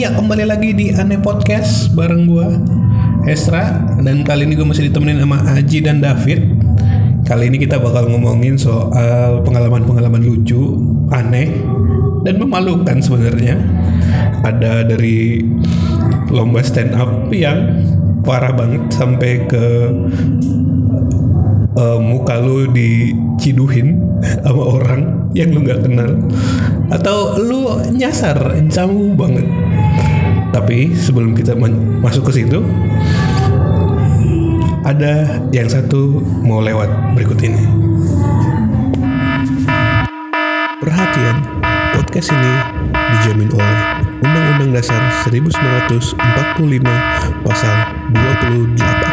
Iya kembali lagi di Aneh Podcast bareng gua Esra dan kali ini gue masih ditemenin sama Aji dan David. Kali ini kita bakal ngomongin soal pengalaman-pengalaman lucu, aneh dan memalukan sebenarnya. Ada dari lomba stand up yang parah banget sampai ke eh, muka lu diciduhin sama orang yang lu nggak kenal atau lu nyasar jauh banget. Tapi sebelum kita masuk ke situ ada yang satu mau lewat berikut ini. Perhatian podcast ini dijamin oleh Undang-Undang Dasar 1945 pasal 28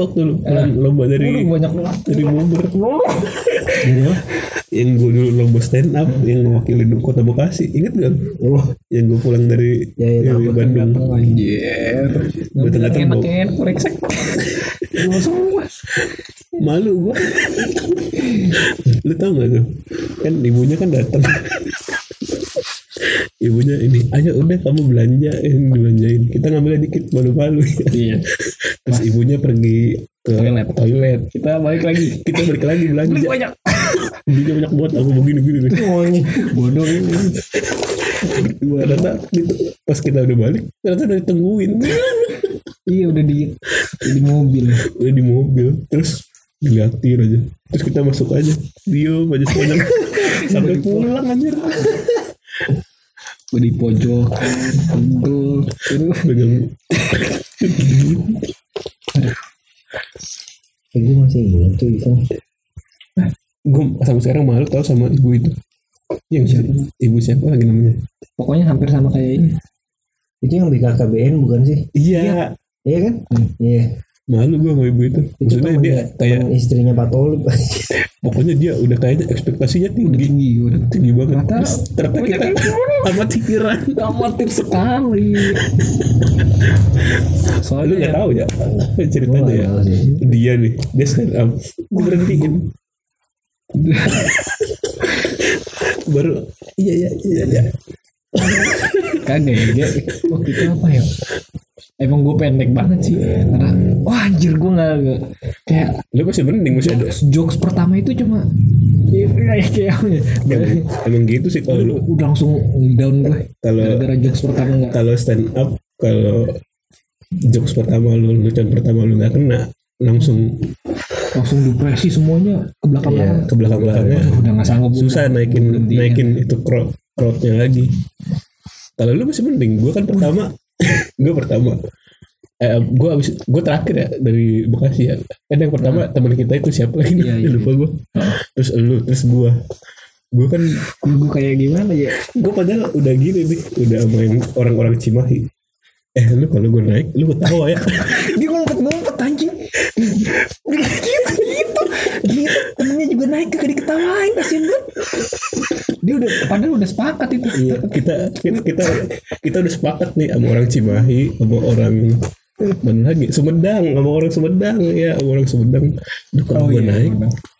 waktu lu. Pulang lomba dari banyak dari Bogor Jadi apa? yang gue dulu lomba stand up yang mewakili kota Bekasi. Inget gak Oh, yang gue pulang dari, ya ya dari Bandung. Anjir. gue koreksek. Gua semua. malu gue lu tau gak tuh? Kan ibunya kan datang ibunya ini ayo udah kamu belanja yang dibelanjain. Kita ngambilnya dikit malu-malu. Iya. Terus ibunya pergi ke Toilet. toilet. Kita balik lagi. kita balik lagi belanja. Beli banyak. belinya banyak banget aku begini gini nih Oh, bodoh ini. gua ternyata gitu, pas kita udah balik ternyata udah ditungguin. Iya udah di di mobil. udah di mobil. Terus diliatin aja. Terus kita masuk aja. Diem aja sepanjang sampai pulang. anjir. Gua di pojok. Tentu. Terus pegang gue masih ingat tuh itu. gue sampai sekarang malu tau sama ibu itu yang siapa ibu siapa lagi namanya Pokoknya hampir sama kayak ini. Itu yang BKKBN bukan sih? iya Iya kan? Iya. Malu gue sama ibu itu. Maksudnya dia ya, kayak istrinya Pak Tolip. pokoknya dia udah kayaknya ekspektasinya tinggi. Tinggi udah. tinggi banget. Ternyata- terus ternyata kita amat pikiran Amatir sekali. lu Soalnya nggak tahu ya? Ceritanya ya. Dia nih dia stand up gue berhentiin baru iya iya iya iya. Kagak ya dia waktu itu apa ya emang gue pendek banget sih. Karena wah anjir gue nggak kayak lu masih mending masih ada jokes, jokes pertama itu cuma ya, kayak kayak ya? Emang, emang gitu sih kalau lu. Udah langsung down gue kalau gara-gara jokes pertama nggak. kalau stand up kalau jokes pertama lu lucuan pertama lu nggak kena langsung langsung depresi semuanya ke belakang Iya. ke belakang belakangnya udah nggak sanggup susah naikin Berhentiin. naikin itu crowd crowdnya lagi. Kalau lu masih mending gue kan pertama gue pertama. Eh, gue abis gue terakhir ya dari Bekasi ya. Kan yang pertama teman kita itu siapa lagi? Iya, iya, lupa gue terus lu terus gue gue kan gue, kayak gimana ya? gue padahal udah gini nih udah main orang-orang Cimahi. Eh lu kalau gue naik lu ketawa ya? Dia ngumpet-ngumpet anjing. gitu gitu gitu juga naik kagak diketawain kasian banget dia udah padahal udah sepakat itu. Iya, kita kita kita kita udah sepakat nih sama orang Cimahi sama orang mana lagi Sumedang sama orang Sumedang ya sama orang Sumedang. Lu kalau Oh, gue iya, naik?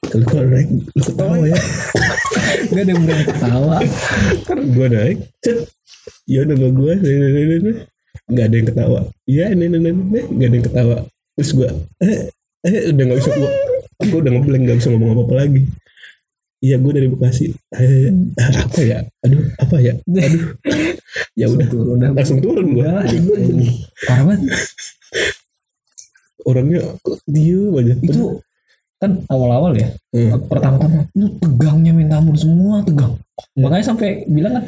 kalau kalau naik lu ketawa ya? Gak ada yang berani ketawa. Gue naik cet. Ya nama gue nggak ada yang ketawa. Ya ini ini ini nggak ada yang ketawa. Terus gue eh eh udah nggak bisa gue gue udah ngeblank nggak bisa ngomong apa apa lagi. Iya gue dari Bekasi. Eh, apa ya? Aduh apa ya? Aduh. Ya udah. turun langsung turun gue Parah banget. Orangnya kok diem aja. Itu kan awal-awal ya. Hmm. Pertama-tama Itu tegangnya minta ampun semua tegang. Makanya sampai bilang kan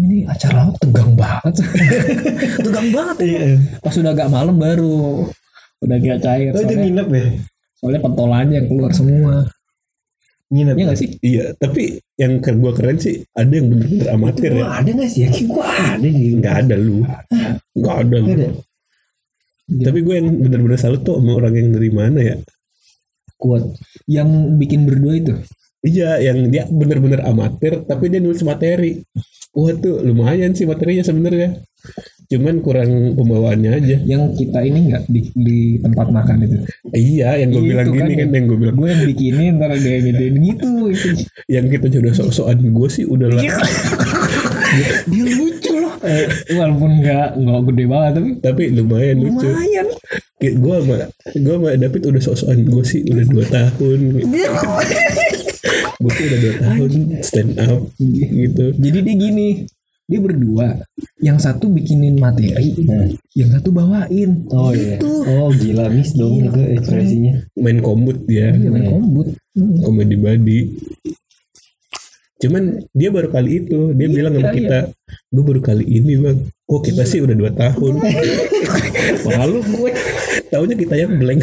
ini acara lo tegang banget? Tegang banget ya. Pas udah agak malam baru udah agak cair. Oh itu nginep ya? Soalnya pentolannya yang keluar semua Nginep. Iya gak sih iya tapi yang ke gue keren sih ada yang bener-bener amatir Gua ya ada gak sih? Yakin gua ada di nggak ada lu nggak ada lu ada. tapi gue yang bener-bener salut tuh sama orang yang dari mana ya kuat yang bikin berdua itu Iya, yang dia bener-bener amatir, tapi dia nulis materi. Wah tuh lumayan sih materinya sebenarnya. Cuman kurang pembawaannya aja. yang kita ini nggak di, di tempat makan itu Iya, yang gue bilang kan gini kan, yang- yang gue bilang gue yang bikinin ntar dia gitu gitu itu yang kita udah sok-sokan gue sih udah lah. dia lucu loh eh, walaupun nggak nggak gede banget tapi tapi lumayan lucu. lumayan gue sama gue sama David udah sok-sokan gue sih udah dua tahun. gue tuh udah dua tahun stand up gitu. jadi dia gini dia berdua yang satu bikinin materi yang satu bawain Oh iya. Itu. Oh gila miss dong itu ekspresinya. Main kombut dia, Iya, main kombut komedi body. Cuman dia baru kali itu dia bilang sama iya. kita, gue baru kali ini bang. Kok kita sih udah dua tahun. lalu gue Taunya kita yang blank.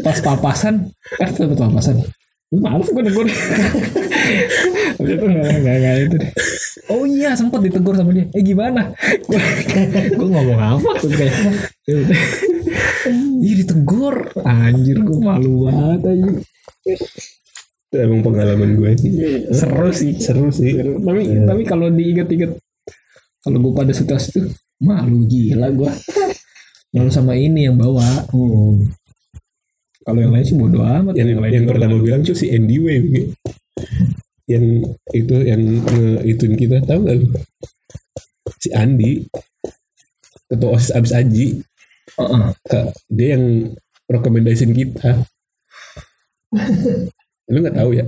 pas papasan kan sempet papasan Males gue negur Habis itu gak, gak, gak itu deh. Oh iya sempat ditegur sama dia. Eh gimana? Gue ngomong apa tuh kayak ya udah. Ih ditegur. Anjir gue malu banget anjir. Itu emang pengalaman gue sih. Seru sih. Seru sih. Tapi tapi kalau diinget-inget Kalau gue pada situasi itu Malu gila gue Malu sama ini yang bawa. Kalau yang lain sih bodo amat. Yang, lain yang juga pertama bilang tuh si Andy Way. Gitu. Yang itu yang ituin kita tahu gak lu? Si Andi ketua osis abis aji Heeh. Kak, dia yang rekomendasiin kita. lu nggak tahu ya?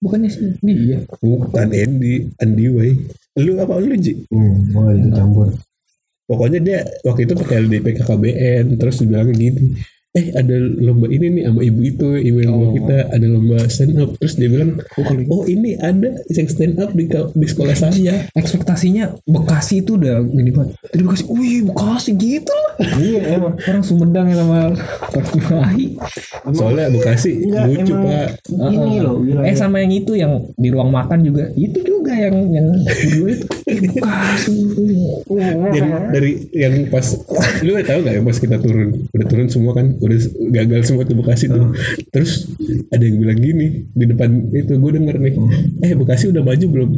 Bukannya sih dia Bukan Andy, Andy Way. Lu apa lu Ji? Hmm, wah itu campur. Pokoknya dia waktu itu pakai LDP KKBN terus dibilang gini. Eh ada lomba ini nih sama ibu itu, ibu yang bawa Oh. kita ada lomba stand up. Terus dia bilang, Oh, oh ini ada yang stand up di, di sekolah saya. ekspektasinya Bekasi itu udah gini banget dari Bekasi wih Bekasi gitu lah Iya emang. orang Sumedang yang sama Pertiwahi Soalnya Bekasi Enggak, lucu emang pak. Ini loh wilayah. eh sama yang itu yang di ruang makan juga itu juga yang yang itu Bekasi Yang dari yang pas lu nggak tahu nggak ya pas kita turun udah turun semua kan udah gagal semua tuh Bekasi tuh. Terus ada yang bilang gini di depan itu gue denger nih. Eh Bekasi udah maju belum?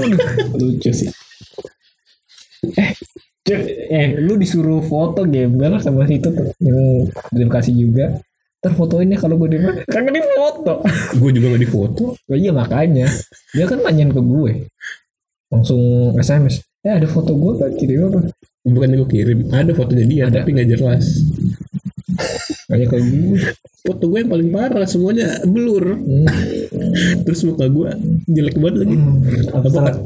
Lucu sih. Eh eh lu disuruh foto gembel sama situ tuh yang di Bekasi juga. Ntar fotoinnya kalau gue di kagak di foto. Gue juga nggak di foto. Oh iya makanya. Dia kan nanyain ke gue. Langsung SMS eh ada foto gue kan kirim apa? Bukan gue kirim ada fotonya dia Ada. tapi nggak jelas kayak ke gue foto gue yang paling parah semuanya blur. Hmm. terus muka gue jelek banget lagi. Apa abstrak.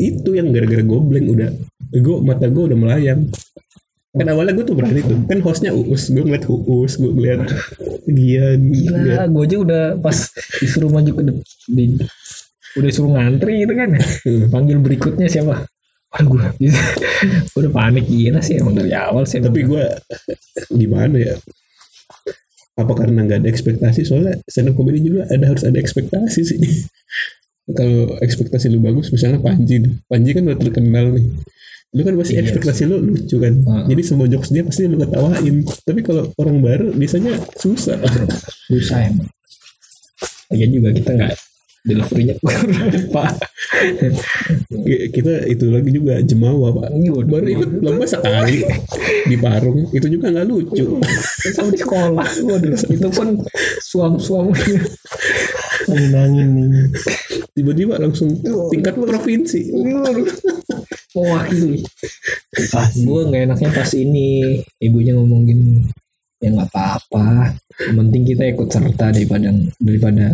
itu yang gara-gara gue blank udah. Gue mata gue udah melayang. Kan awalnya gue tuh berani tuh. Kan hostnya uus. Gue ngeliat uus gue ngeliat Gian gila gue aja udah pas disuruh maju ke depan di, udah disuruh ngantri gitu kan panggil berikutnya siapa? Aduh gue udah panik. Gila sih emang dari awal sih tapi gue gimana ya apa karena nggak ada ekspektasi? Soalnya stand up comedy juga ada harus ada ekspektasi sih. Kalau ekspektasi lu bagus misalnya Panji. Panji kan udah terkenal nih. Lu kan pasti Iya ekspektasi lu lucu kan. Heeh. jadi semua jokes dia pasti lu ketawain. Tapi kalau orang baru biasanya susah. Susah emang. Lagian juga kita nggak deliverynya kurang pak. Kita itu lagi juga jemawa pak. Iya, baru ikut lomba sekali di Parung. Itu juga nggak lucu. Sama di sekolah. Waduh itu pun suam-suam. Angin-angin nih. tiba-tiba langsung tingkat provinsi. Mewakili. Pasti. gue nggak enaknya pas ini. Ibunya ngomongin ya nggak apa-apa. Yang penting kita ikut serta daripada daripada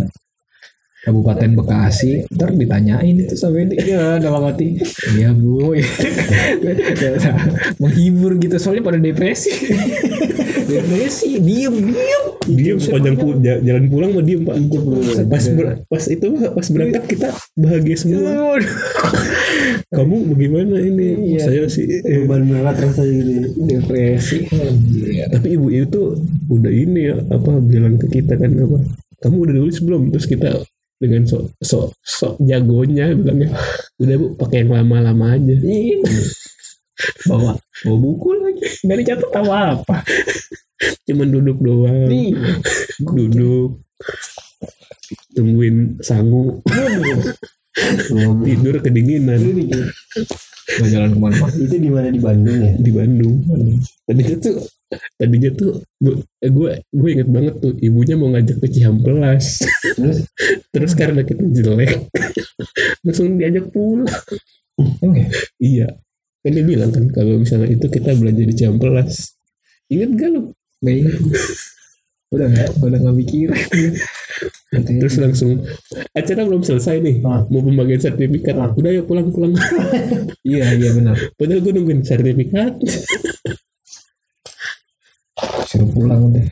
Kabupaten Bekasi ntar ditanyain itu sampai dia ya dalam hati. Iya bu. Menghibur gitu soalnya pada depresi. Depresi diem diem. Dia sepanjang pu- ja- jalan pulang mah diem pak. Pas ber- pas itu pas berangkat kita bahagia semua. Kamu bagaimana ini? Iya. saya sih eh, Beban berat rasanya gitu. depresi. Anjir. tapi ibu itu udah ini ya apa bilang ke kita kan apa kamu udah nulis belum? Terus kita dengan sok sok sok jagonya bilangnya. Udah bu pakai yang lama-lama aja. Iya. bawa bawa buku lagi. Nggak dicatat apa apa. Cuman duduk doang. Iya. duduk. Tungguin sangu tidur kedinginan. Gak jalan ke mana-mana. itu di mana? Di Bandung ya? Di Bandung. Tadinya tuh tadinya tuh gue gue inget banget tuh ibunya mau ngajak ke Cihampelas. Terus? Terus karena kita jelek langsung diajak pulang. Oke. iya. Kan dia bilang kan kalau misalnya itu kita belanja di Cihampelas. Inget gak lu? Gak ingat. Udah gak, udah gak mikir. terus langsung acara belum selesai nih Ah. mau pembagian sertifikat Ah. udah ya pulang pulang iya, iya benar. padahal gue nungguin sertifikat Suruh pulang udah.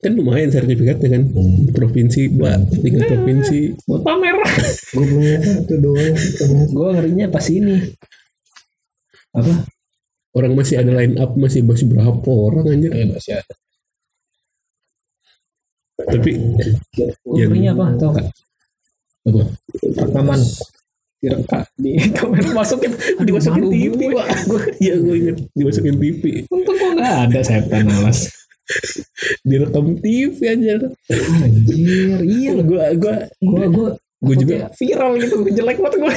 kan lumayan sertifikatnya kan Hmm. provinsi dua tiga provinsi Buat pamer. gue punya satu doang Gue ngerinya pas ini. Apa? orang masih ada line up masih masih berapa orang anjir Eh, masih ada. Tapi ngerinya apa? Tau gak? apa Rekaman. Direka di kamera masukin dimasukin TV gue. pak gue ya gue inget dimasukin TV Untung gue gak ada setan alas. direkam TV aja Anjir, iya gue gue Gue gue gue juga viral gitu, jelek banget gue.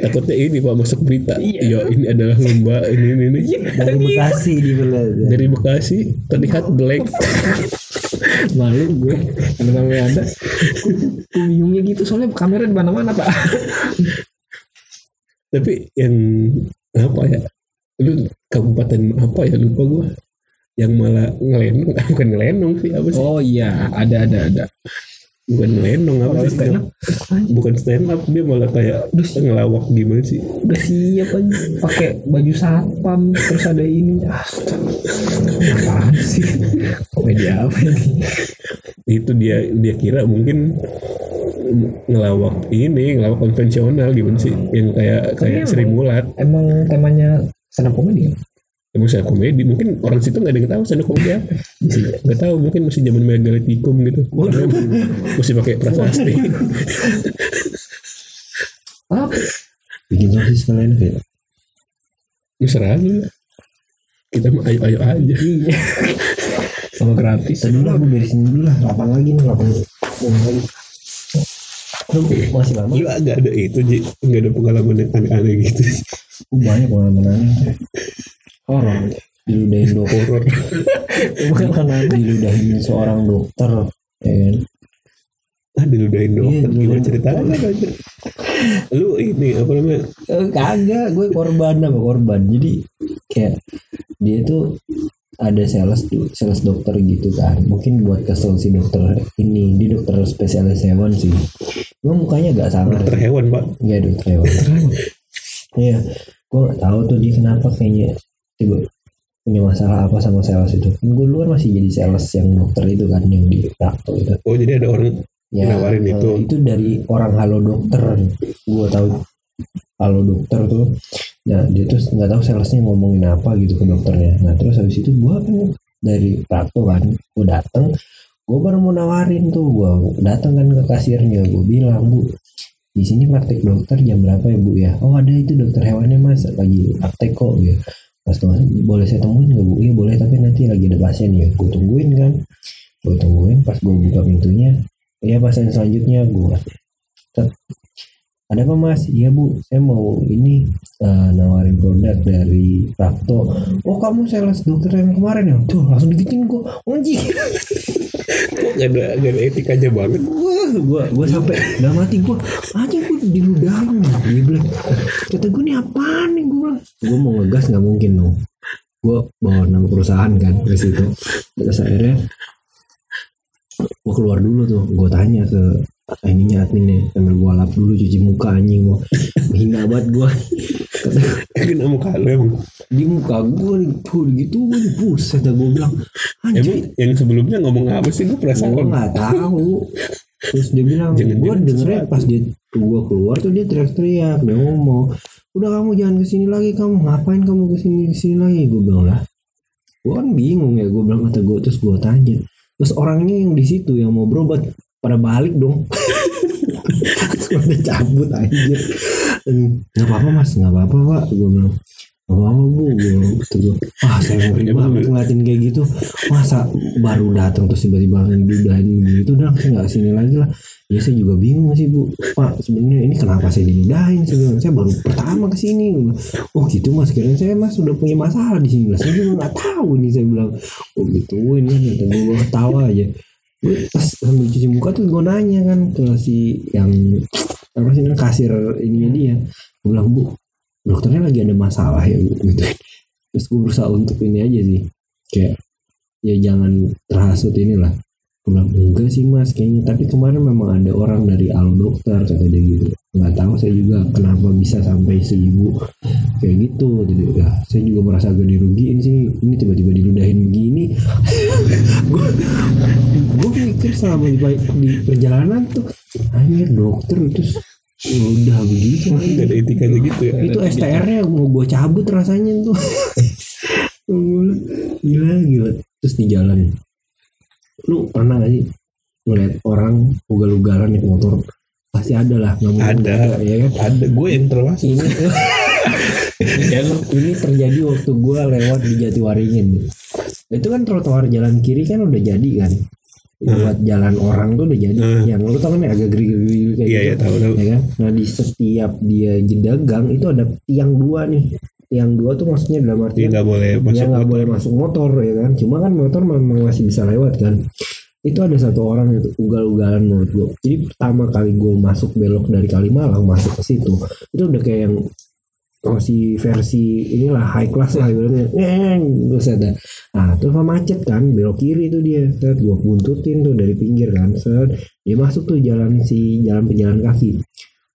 takutnya ini pak masuk berita Iya. iya ini adalah lomba ini ini, ini. dari Bekasi di dari Bekasi terlihat black Malu gue kalau namanya ada. Gue bingungnya gitu soalnya kamera di mana-mana pak. tapi yang apa ya lu kabupaten apa ya lupa gue yang malah ngelenong bukan ngelenong sih apa sih Oh iya, ada ada ada. Bukan ngelenong apa sih? stand up, bukan stand up dia malah kayak ngelawak gimana sih? Udah siap aja. Pakai baju satpam terus ada ini. Apaan sih? Komedi apa ini? Itu dia dia kira mungkin ngelawak ini ngelawak konvensional gimana sih? Yang kayak kayak Tapi Sri emang- Mulat. emang temanya stand up kan emang saya komedi mungkin orang situ nggak ada yang tahu stand up komedi apa. Nggak tahu mungkin masih zaman megalitikum gitu. Masih pakai prasasti. Apa? Bikin sosis kalian kayak Mesra aja. Kita mah ayo ayo aja. Iya. Sama gratis. Tadi dulu aku beresin dulu lah. Lapang lagi nih lapang lapang lagi. Lu masih lama. Lu agak ada itu Ji. Nggak ada pengalaman yang aneh-aneh gitu. Banyak pengalaman aneh horor diludahin dokter. Bukan aneh diludahin seorang dokter ya kan? Ah diludahin dokter. Iya, Gimana ceritanya anjir Lu ini apa namanya? Eh, kagak gue korban apa korban? Jadi kayak dia tuh ada sales tuh sales dokter gitu kan. Mungkin buat kesel si dokter ini. Di dokter spesialis hewan sih. Emang mukanya agak sangar Dokter hewan pak. Iya dokter hewan. Iya Gue gak tahu tuh dia kenapa kayaknya Tiba punya masalah apa sama sales itu? Kan gue luar masih jadi sales yang dokter itu kan yang di praktek itu. Oh jadi ada orang ya Nawarin eh, itu. itu dari orang halo dokter. Gue tahu halo dokter tuh. Nah dia terus nggak tahu salesnya ngomongin apa gitu ke dokternya. Nah terus habis itu gue kan dari praktek kan gue dateng gue baru mau nawarin tuh. Gue datang kan ke kasirnya gue bilang bu di sini praktek dokter jam berapa ya bu ya? Oh ada itu dokter hewannya mas lagi praktek kok ya pas tuh boleh saya temuin nggak bu? Iya boleh tapi nanti lagi ada pasien ya. Gue tungguin kan. Gue tungguin pas gue buka pintunya. Iya pasien selanjutnya gue. Ada apa mas? Iya bu, saya mau ini eh, nawarin produk dari Prakto. Oh kamu sales dokter yang kemarin ya? Tuh langsung digituin gue, anjing. Kok gak ada, gak ada etikanya banget Wah, gue gue sampai udah mati gue, anjing gue diludahin. Dia bilang, kata gue nih apaan nih gue bilang. Gue mau ngegas nggak mungkin dong. Gue bawa nama perusahaan kan ke situ. Terus akhirnya gue keluar dulu tuh. Gue tanya ke ininya adminnya sambil gue lap dulu cuci muka anjing gue hina banget gue Kena muka lu emang. Di muka gue tuh gitu gue buset dah gue bilang Emang anjing yang sebelumnya ngomong apa sih? Gue gue penasaran nggak tahu. Terus dia bilang gue dengernya sesuatu. pas dia gue keluar tuh dia teriak-teriak dia ngomong udah kamu jangan ke sini lagi kamu ngapain kamu ke sini ke sini lagi? Gue bilang lah. Gue kan bingung ya gue bilang kata gue terus gue tanya terus orangnya yang di situ yang mau berobat pada balik dong. Terus pada cabut anjir. Nggak apa-apa mas. Nggak apa-apa pak. Gue bilang apa bu gitu gue ah saya ngeri banget ngeliatin kayak gitu. Masa baru datang terus tiba-tiba ngedudahin begitu udah saya nggak sini lagi lah. Ya saya juga bingung sih bu? Pak sebenarnya ini kenapa saya diludahin saya saya baru pertama ke sini. Gua bilang, oh gitu mas. Kirain saya mas sudah punya masalah di sini. Lah saya juga nggak tahu ini saya bilang. Oh gitu ini kata gue ketawa aja. Gue pas sambil cuci muka tuh gue nanya kan ke si yang apa sih kasir ininya dia. Gue bilang bu dokternya lagi ada masalah ya gitu. Terus gue berusaha untuk ini aja sih. Kayak ya jangan terhasut inilah. Gue bilang enggak sih mas kayaknya. Tapi kemarin memang ada orang dari alo dokter kata dia gitu. Nggak tahu saya juga kenapa bisa sampai seibu kayak gitu. Jadi ya saya juga merasa agak dirugiin sih. Ini tiba-tiba diludahin begini. Gue gue pikir selama di, perjalanan tuh hanya dokter terus udah begitu. Gak ada etikanya gitu ya. itu STR-nya mau gue cabut rasanya tuh. Gila gila. Terus di jalan. Lu pernah gak sih ngeliat orang ugal-ugalan naik motor? Pasti ada lah nggak mungkin Ada. ada, ya kan? Ada. Gue yang termasuk. ini ini terjadi waktu gue lewat di Jatiwaringin. Itu kan trotoar jalan kiri kan udah jadi kan buat jalan orang tuh udah jadi. Hmm. yang lu tau kan agak geri-geri kayak Iya gitu iya tahu tahu. ya kan? Nah di setiap dia jeda gang itu ada tiang dua nih. Tiang dua tuh maksudnya dalam artian nggak boleh dia masuk. nggak boleh masuk motor ya kan? Cuma kan motor memang masih bisa lewat kan? Itu ada satu orang itu ugal-ugalan menurut gue jadi pertama kali gue masuk belok dari Kalimalang masuk ke situ itu udah kayak yang masih versi inilah high class lah ibaratnya. Neng, terus ada. Nah terus macet kan belok kiri tuh dia. Set gue buntutin tuh dari pinggir kan set. Dia masuk tuh jalan si jalan pejalan kaki.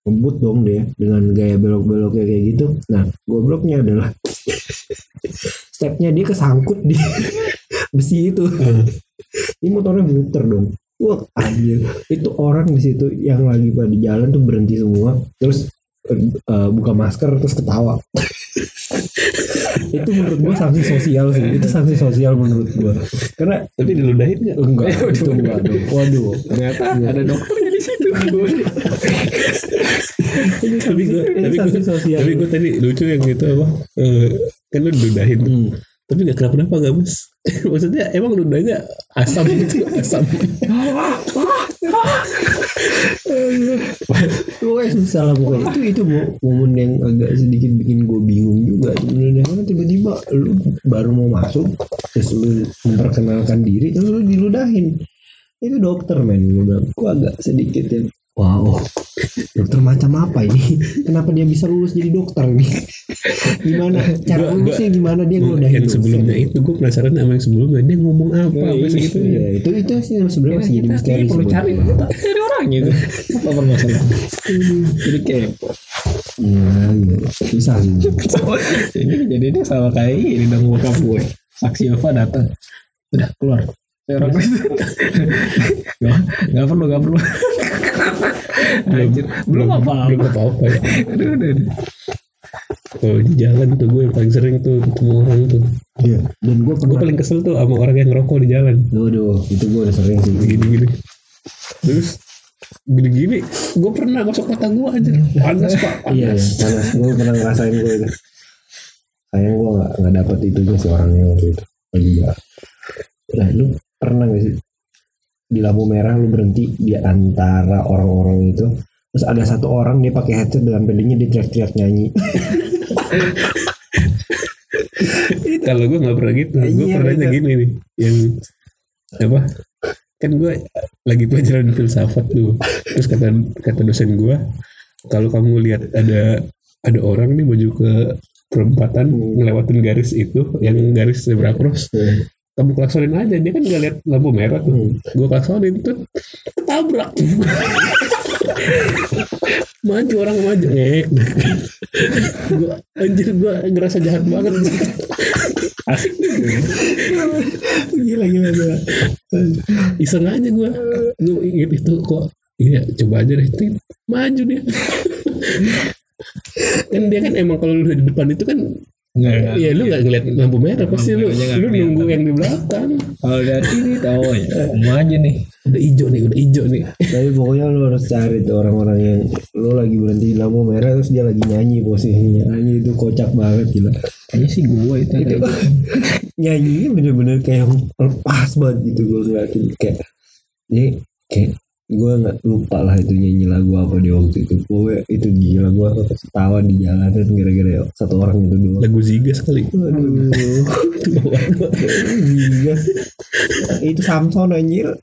Ngebut dong dia dengan gaya belok-belok kayak gitu. Nah gobloknya adalah stepnya dia kesangkut di besi itu. Ini motornya muter dong. Wah anjir. Itu orang di situ yang lagi pada jalan tuh berhenti semua. Terus eh, buka masker terus ketawa itu menurut gua sanksi sosial sih itu sanksi sosial menurut gua karena Tapi diludahin nggak? enggak itu enggak dong. waduh Ternyata ada dokternya di situ. tapi gue ini tapi gue sanksi sosial tapi gue tadi lucu yang gitu apa eh, kan lu diludahin. Hmm. tapi gak kenapa kenapa gak mas maksudnya emang ludahnya asam gitu asam. Pokoknya susah lah pokoknya. Itu itu mo- momen yang agak sedikit bikin gue bingung juga. Sebenarnya karena tiba-tiba lu baru mau masuk terus lu memperkenalkan diri terus lu diludahin. Itu dokter men. Gue bilang gue agak sedikit ya wow dokter macam apa ini? Kenapa dia bisa lulus jadi dokter nih gimana? Cara Gua- lulusnya gimana dia ngeludahin yang sebelumnya itu gue penasaran sama yang sebelumnya. Dia ngomong apa? Apa segitu Iya, itu itu sih yang sebenarnya masih jadi misteri perlu cari cari orangnya itu. Apa permasalahan? Jadi kayak Iya, iya. susah sih ini kejadiannya sama kayak ini dong bokap gue. Saksi Ova datang. Udah keluar. Saya orang Gak, gak perlu, gak perlu. Anjir, belum apa-apa. belum apa apa ya Aduh, aduh, aduh. kalau di jalan tuh gue yang paling sering tuh ketemu orang tuh Iya. dan gue gue pernah paling kesel tuh sama orang yang ngerokok di jalan Waduh, itu gue udah sering sih. gini-gini terus gini-gini gue pernah masuk mata gue aja panas pak Iya, iya. Panas. Gue pernah ngerasain gue itu. Sayang gue gak, gak dapet itu juga sih orangnya waktu itu. Gue juga. Nah, lu pernah gak sih di lampu merah lu berhenti di antara orang-orang itu. Terus ada satu orang dia pakai headset dengan pedenya dia teriak-teriak nyanyi. Kalau gue nggak pernah gitu. Gue Iya, pernahnya beda. gini nih yang apa? Kan gue lagi pelajaran filsafat tuh. Terus kata kata dosen gue kalau kamu lihat ada ada orang nih menuju ke perempatan ngelewatin garis itu yang garis zebra cross kamu klaksonin aja dia kan nggak lihat lampu merah tuh. Gue klaksonin tuh ketabrak. Maju orang maju. Eh gue anjir gue ngerasa jahat banget. Asik gila gila gila. Iseng aja gue gue inget itu kok. Iya coba aja deh. Tit. maju dia. Kan dia kan emang kalau lu di depan itu kan Enggak, enggak. Iya lu gak ngeliat lampu merah pasti lu, nggak lu nunggu yang di belakang. Kalau dari ini tahu ya. Mau aja nih. Udah hijau nih, udah hijau nih. Tapi pokoknya lu harus cari tuh orang-orang yang lu lagi berhenti di lampu merah terus dia lagi nyanyi posisinya. Nyanyi itu kocak banget gila. Kayaknya sih gue itu. Itu nyanyinya bener-bener kayak lepas banget gitu gue ngeliatin kayak ini kayak gue nggak lupa lah itu nyanyi lagu apa di waktu itu gue itu gila gue ketawa di jalanan gara-gara satu orang itu doang Lagu Ziga sekali. Aduh, Iya. itu Samson anjir.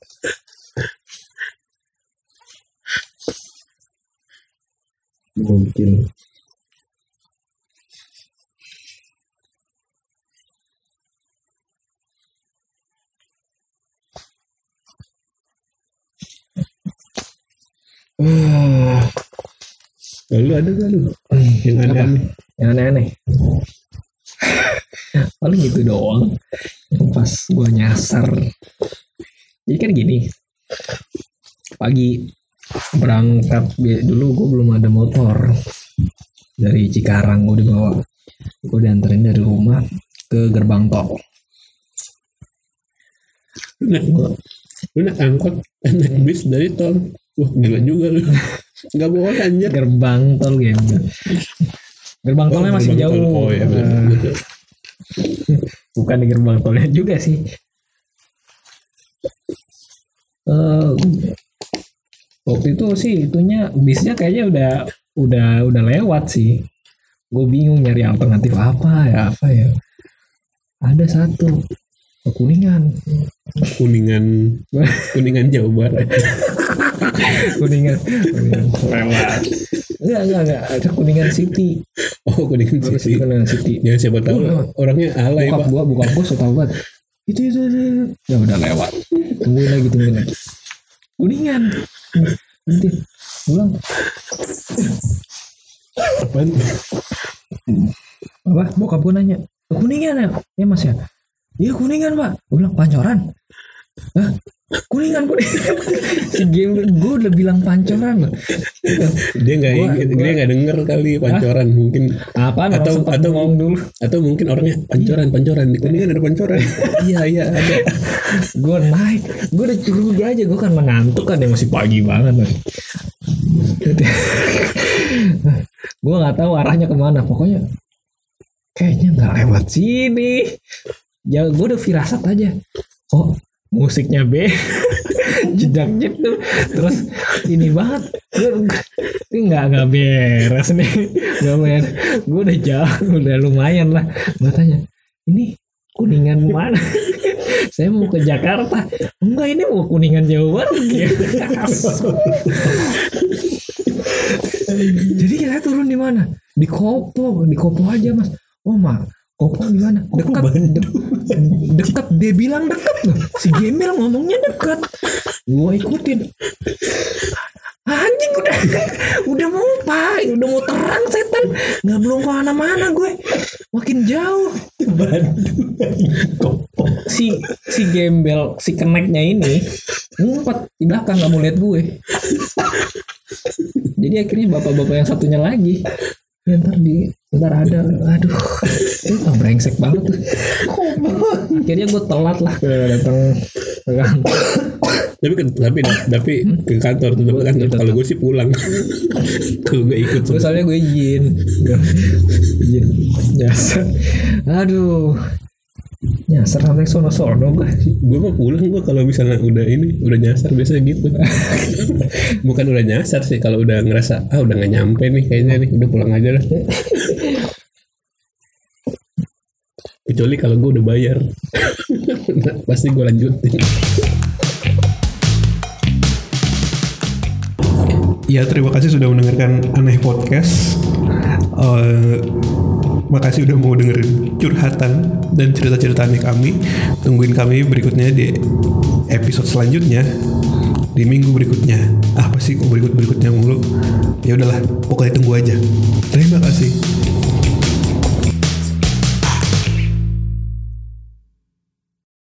Mungkin. Lalu ada gak lu? Yang aneh-aneh. Yang aneh-aneh. Paling gitu doang. Yang Pas gue nyasar. Jadi kan gini. Pagi berangkat dulu gue belum ada motor dari Cikarang gue dibawa gue dianterin dari rumah ke gerbang tol Lu naik, lu naik angkot, naik bis dari tol. Wah gila juga lu. Gak boleh anjir. gerbang tol gitu gerbang tolnya Oh, masih gerbang jauh tol. Oh iya betul. bukan di gerbang tolnya juga sih Eh, waktu itu sih itunya bisnya kayaknya udah udah udah lewat sih gue bingung nyari alternatif apa ya apa ya ada satu kuningan Kuningan, kuningan Jawa Barat. Kuningan, kuningan. Lewat enggak enggak enggak. Ada kuningan city. Oh kuningan sisi. kuningan city? Ya siapa tahu. Lewat. orangnya alay bokap pak. gua bokap gua suka banget. Itu itu, itu, ya udah lewat. Tungguin lagi tungguin lagi. Kuningan. Nanti pulang. Apaan? apa? Bokap gua nanya. Kuningan ya? Ya mas ya? Iya kuningan pak. Gua bilang pancoran? Hah? Kuningan kuningan. Si game gue udah bilang pancoran loh. Dia nggak dia nggak denger kali pancoran mungkin. Apa Atau- atau- ngomong dulu. atau mungkin orangnya pancoran pancoran. Di kuningan ada pancoran. iya iya ada. gue naik. Gue udah curiga aja gue kan mengantuk kan ya masih pagi banget nih gue nggak tahu arahnya ke mana. Pokoknya kayaknya nggak lewat sini. Ya gue udah firasat aja. Oh musiknya B jedak gitu. Terus ini banget. Gua- ini nggak nggak beres nih. Nggak beres gue udah jauh udah lumayan lah. Gue tanya ini kuningan mana? Saya mau ke Jakarta. Enggak ini mau kuningan Jawa Barat. Jadi kita turun di mana? Di Kopo di Kopo aja mas. Oh mak Kopo di mana dekat. De- dekat. Dia bilang dekat loh. Si Gembel ngomongnya dekat. Gua ikutin. Anjing udah udah mau pak udah mau terang setan. Nggak belum ke mana-mana gue. Makin jauh. Si si gembel si keneknya ini ngumpet di belakang nggak mau lihat gue. Jadi akhirnya bapak-bapak yang satunya lagi ya ntar di ntar ada. Aduh. Itu brengsek banget tuh. Akhirnya gue telat lah. Ke datang ke kantor. Tapi ke- tapi tapi ke kantor tuh kan kalau gue sih pulang. kalau gue ikut soalnya gue izin. Izin. Nyasar aduh nyasar sampai sono sono gue gue mau pulang gue kalau misalnya udah ini udah nyasar biasanya gitu. Bukan udah nyasar sih kalau udah ngerasa ah udah nggak nyampe nih kayaknya nih udah pulang aja lah. Kecuali kalau gue udah bayar. Nah, pasti gue lanjutin. Ya terima kasih sudah mendengarkan Aneh Podcast. Eh, Makasih udah mau dengerin curhatan dan cerita-cerita aneh kami. Tungguin kami berikutnya di episode selanjutnya Di minggu berikutnya. Apa sih kok berikut-berikutnya mulu? Ya udahlah pokoknya tunggu aja. Terima kasih